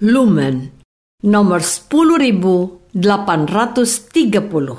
Lumen nomor 10830.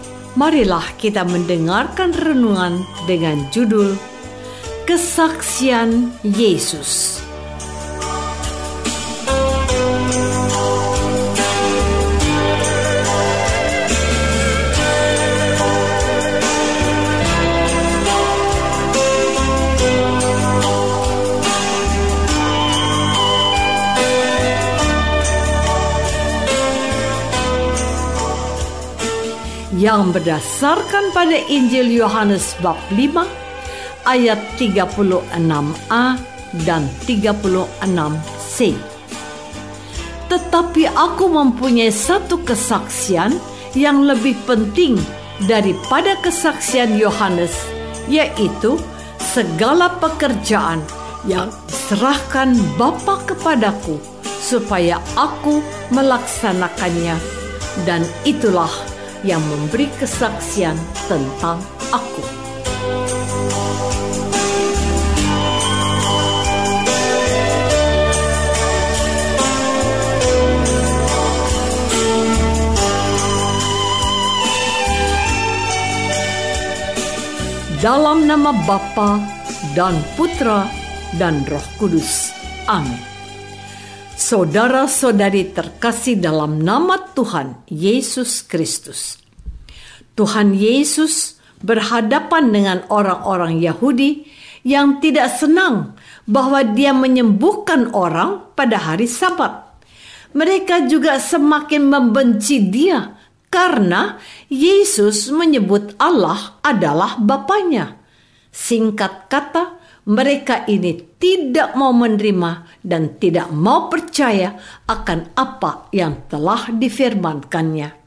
marilah kita mendengarkan renungan dengan judul Kesaksian Yesus. Yang berdasarkan pada Injil Yohanes bab 5 ayat 36a dan 36c. Tetapi aku mempunyai satu kesaksian yang lebih penting daripada kesaksian Yohanes, yaitu segala pekerjaan yang diserahkan Bapa kepadaku supaya aku melaksanakannya dan itulah yang memberi kesaksian tentang aku. Dalam nama Bapa dan Putra dan Roh Kudus. Amin. Saudara-saudari terkasih dalam nama Tuhan Yesus Kristus. Tuhan Yesus berhadapan dengan orang-orang Yahudi yang tidak senang bahwa dia menyembuhkan orang pada hari Sabat. Mereka juga semakin membenci dia karena Yesus menyebut Allah adalah Bapaknya. Singkat kata, mereka ini tidak mau menerima dan tidak mau percaya akan apa yang telah difirmankannya.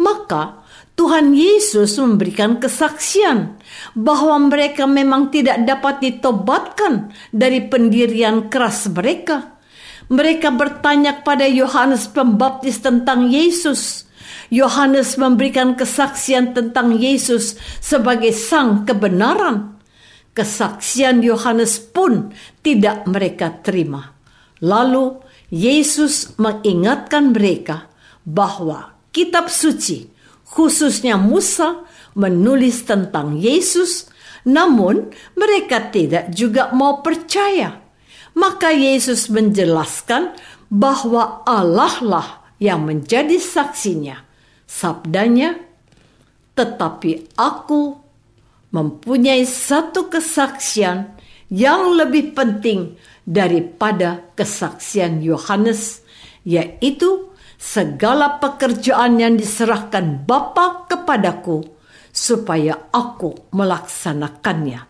Maka Tuhan Yesus memberikan kesaksian bahwa mereka memang tidak dapat ditobatkan dari pendirian keras mereka. Mereka bertanya kepada Yohanes Pembaptis tentang Yesus. Yohanes memberikan kesaksian tentang Yesus sebagai sang kebenaran kesaksian Yohanes pun tidak mereka terima. Lalu Yesus mengingatkan mereka bahwa kitab suci, khususnya Musa, menulis tentang Yesus, namun mereka tidak juga mau percaya. Maka Yesus menjelaskan bahwa Allah lah yang menjadi saksinya. Sabdanya, tetapi aku mempunyai satu kesaksian yang lebih penting daripada kesaksian Yohanes, yaitu segala pekerjaan yang diserahkan Bapa kepadaku supaya aku melaksanakannya.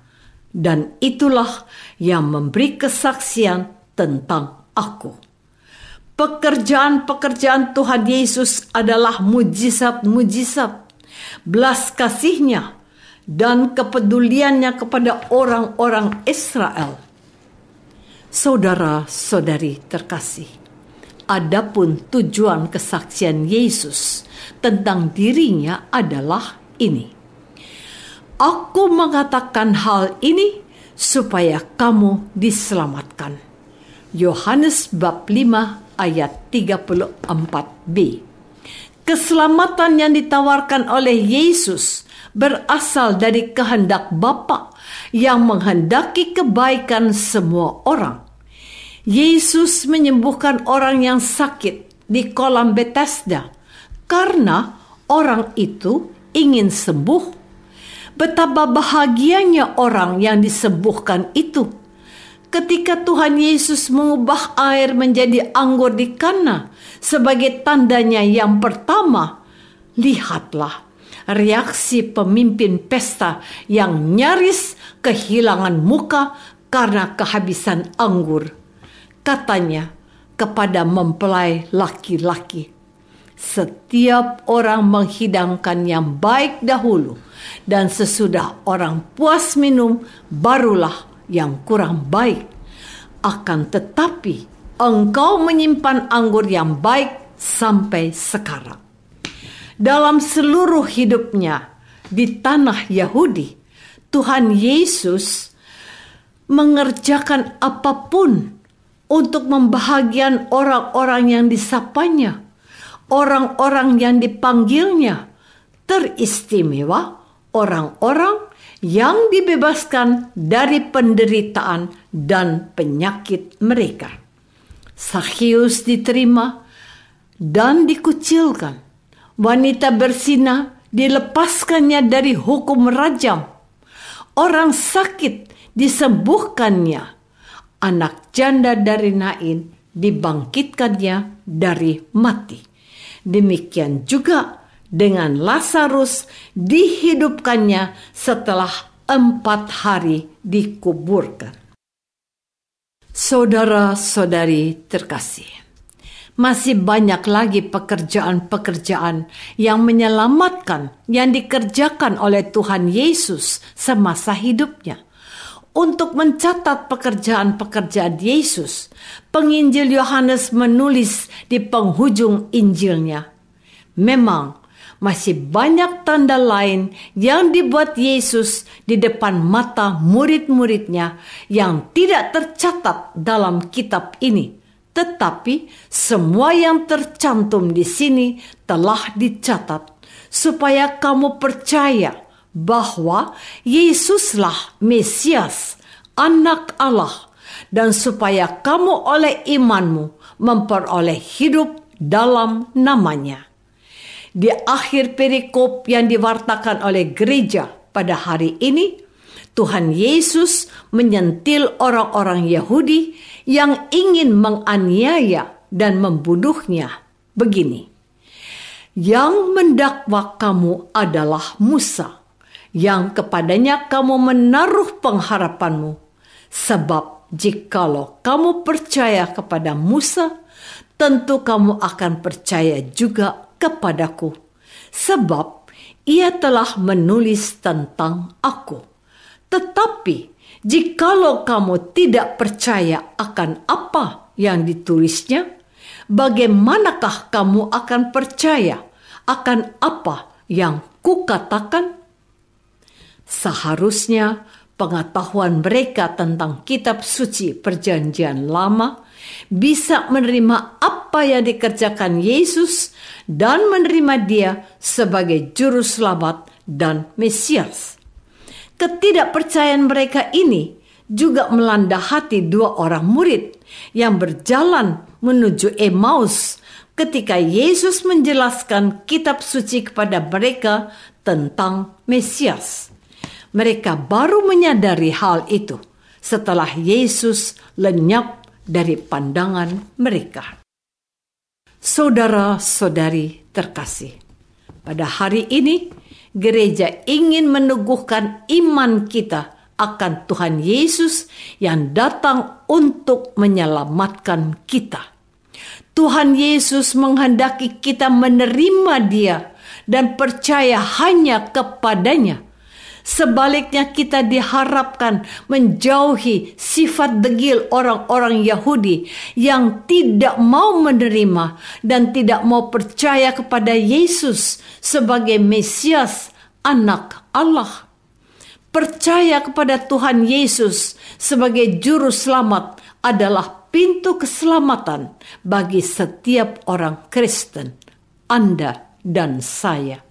Dan itulah yang memberi kesaksian tentang aku. Pekerjaan-pekerjaan Tuhan Yesus adalah mujizat-mujizat. Belas kasihnya dan kepeduliannya kepada orang-orang Israel. Saudara-saudari terkasih, Adapun tujuan kesaksian Yesus tentang dirinya adalah ini. Aku mengatakan hal ini supaya kamu diselamatkan. Yohanes bab 5 ayat 34b. Keselamatan yang ditawarkan oleh Yesus berasal dari kehendak Bapa yang menghendaki kebaikan semua orang. Yesus menyembuhkan orang yang sakit di kolam Bethesda karena orang itu ingin sembuh. Betapa bahagianya orang yang disembuhkan itu. Ketika Tuhan Yesus mengubah air menjadi anggur di Kana sebagai tandanya yang pertama, lihatlah reaksi pemimpin pesta yang nyaris kehilangan muka karena kehabisan anggur. Katanya kepada mempelai laki-laki, setiap orang menghidangkan yang baik dahulu, dan sesudah orang puas minum, barulah yang kurang baik. Akan tetapi, engkau menyimpan anggur yang baik sampai sekarang. Dalam seluruh hidupnya di tanah Yahudi, Tuhan Yesus mengerjakan apa pun untuk membahagian orang-orang yang disapanya, orang-orang yang dipanggilnya, teristimewa orang-orang yang dibebaskan dari penderitaan dan penyakit mereka. Sakyus diterima dan dikucilkan. Wanita bersina dilepaskannya dari hukum rajam. Orang sakit disembuhkannya anak janda dari Nain dibangkitkannya dari mati. Demikian juga dengan Lazarus dihidupkannya setelah empat hari dikuburkan. Saudara-saudari terkasih, masih banyak lagi pekerjaan-pekerjaan yang menyelamatkan yang dikerjakan oleh Tuhan Yesus semasa hidupnya untuk mencatat pekerjaan-pekerjaan Yesus, penginjil Yohanes menulis di penghujung Injilnya. Memang masih banyak tanda lain yang dibuat Yesus di depan mata murid-muridnya yang tidak tercatat dalam kitab ini. Tetapi semua yang tercantum di sini telah dicatat supaya kamu percaya bahwa Yesuslah Mesias, anak Allah, dan supaya kamu oleh imanmu memperoleh hidup dalam namanya. Di akhir perikop yang diwartakan oleh gereja pada hari ini, Tuhan Yesus menyentil orang-orang Yahudi yang ingin menganiaya dan membunuhnya. Begini, yang mendakwa kamu adalah Musa yang kepadanya kamu menaruh pengharapanmu. Sebab jikalau kamu percaya kepada Musa, tentu kamu akan percaya juga kepadaku. Sebab ia telah menulis tentang aku. Tetapi jikalau kamu tidak percaya akan apa yang ditulisnya, bagaimanakah kamu akan percaya akan apa yang kukatakan? Seharusnya pengetahuan mereka tentang kitab suci Perjanjian Lama bisa menerima apa yang dikerjakan Yesus dan menerima Dia sebagai Juru Selamat dan Mesias. Ketidakpercayaan mereka ini juga melanda hati dua orang murid yang berjalan menuju Emmaus ketika Yesus menjelaskan kitab suci kepada mereka tentang Mesias. Mereka baru menyadari hal itu setelah Yesus lenyap dari pandangan mereka. Saudara-saudari terkasih, pada hari ini gereja ingin meneguhkan iman kita akan Tuhan Yesus yang datang untuk menyelamatkan kita. Tuhan Yesus menghendaki kita menerima Dia dan percaya hanya kepadanya Sebaliknya kita diharapkan menjauhi sifat degil orang-orang Yahudi yang tidak mau menerima dan tidak mau percaya kepada Yesus sebagai Mesias, anak Allah. Percaya kepada Tuhan Yesus sebagai juru selamat adalah pintu keselamatan bagi setiap orang Kristen, Anda dan saya.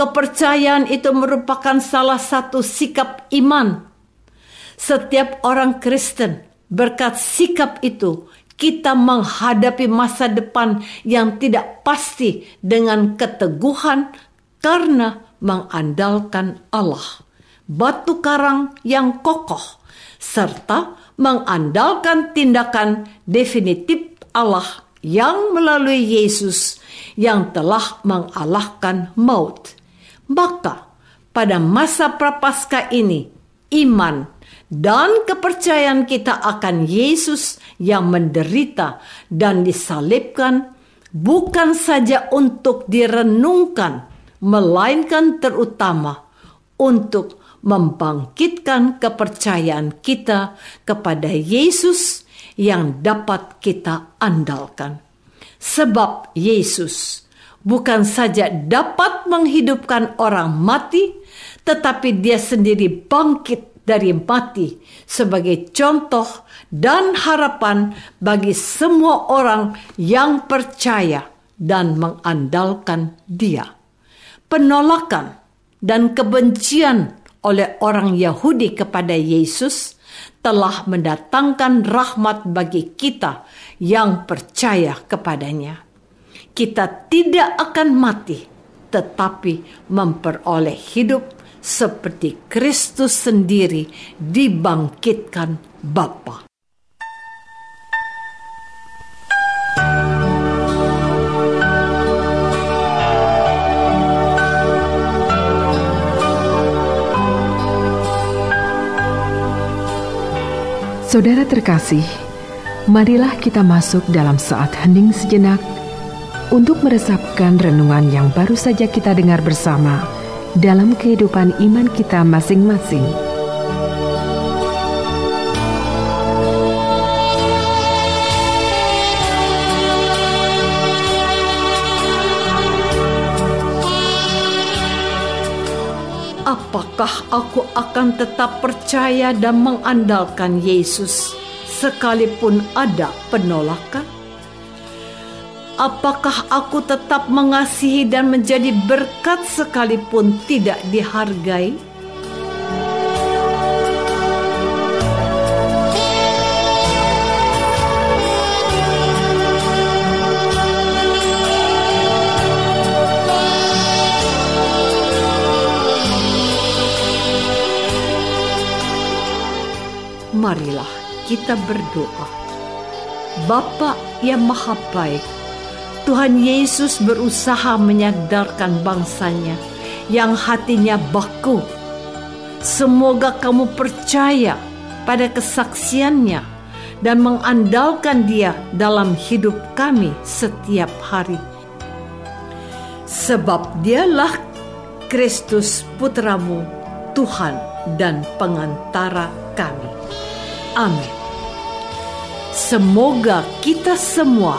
Kepercayaan itu merupakan salah satu sikap iman. Setiap orang Kristen berkat sikap itu kita menghadapi masa depan yang tidak pasti dengan keteguhan karena mengandalkan Allah, batu karang yang kokoh, serta mengandalkan tindakan definitif Allah yang melalui Yesus yang telah mengalahkan maut. Maka pada masa prapaskah ini, iman dan kepercayaan kita akan Yesus yang menderita dan disalibkan bukan saja untuk direnungkan, melainkan terutama untuk membangkitkan kepercayaan kita kepada Yesus yang dapat kita andalkan. Sebab Yesus bukan saja dapat menghidupkan orang mati, tetapi dia sendiri bangkit dari mati sebagai contoh dan harapan bagi semua orang yang percaya dan mengandalkan dia. Penolakan dan kebencian oleh orang Yahudi kepada Yesus telah mendatangkan rahmat bagi kita yang percaya kepadanya kita tidak akan mati, tetapi memperoleh hidup seperti Kristus sendiri dibangkitkan Bapa. Saudara terkasih, marilah kita masuk dalam saat hening sejenak untuk meresapkan renungan yang baru saja kita dengar bersama dalam kehidupan iman kita masing-masing. Apakah aku akan tetap percaya dan mengandalkan Yesus sekalipun ada penolakan? Apakah aku tetap mengasihi dan menjadi berkat sekalipun tidak dihargai? Marilah kita berdoa. Bapa yang Maha Baik, Tuhan Yesus berusaha menyadarkan bangsanya yang hatinya baku. Semoga kamu percaya pada kesaksiannya dan mengandalkan dia dalam hidup kami setiap hari. Sebab dialah Kristus putramu, Tuhan dan pengantara kami. Amin. Semoga kita semua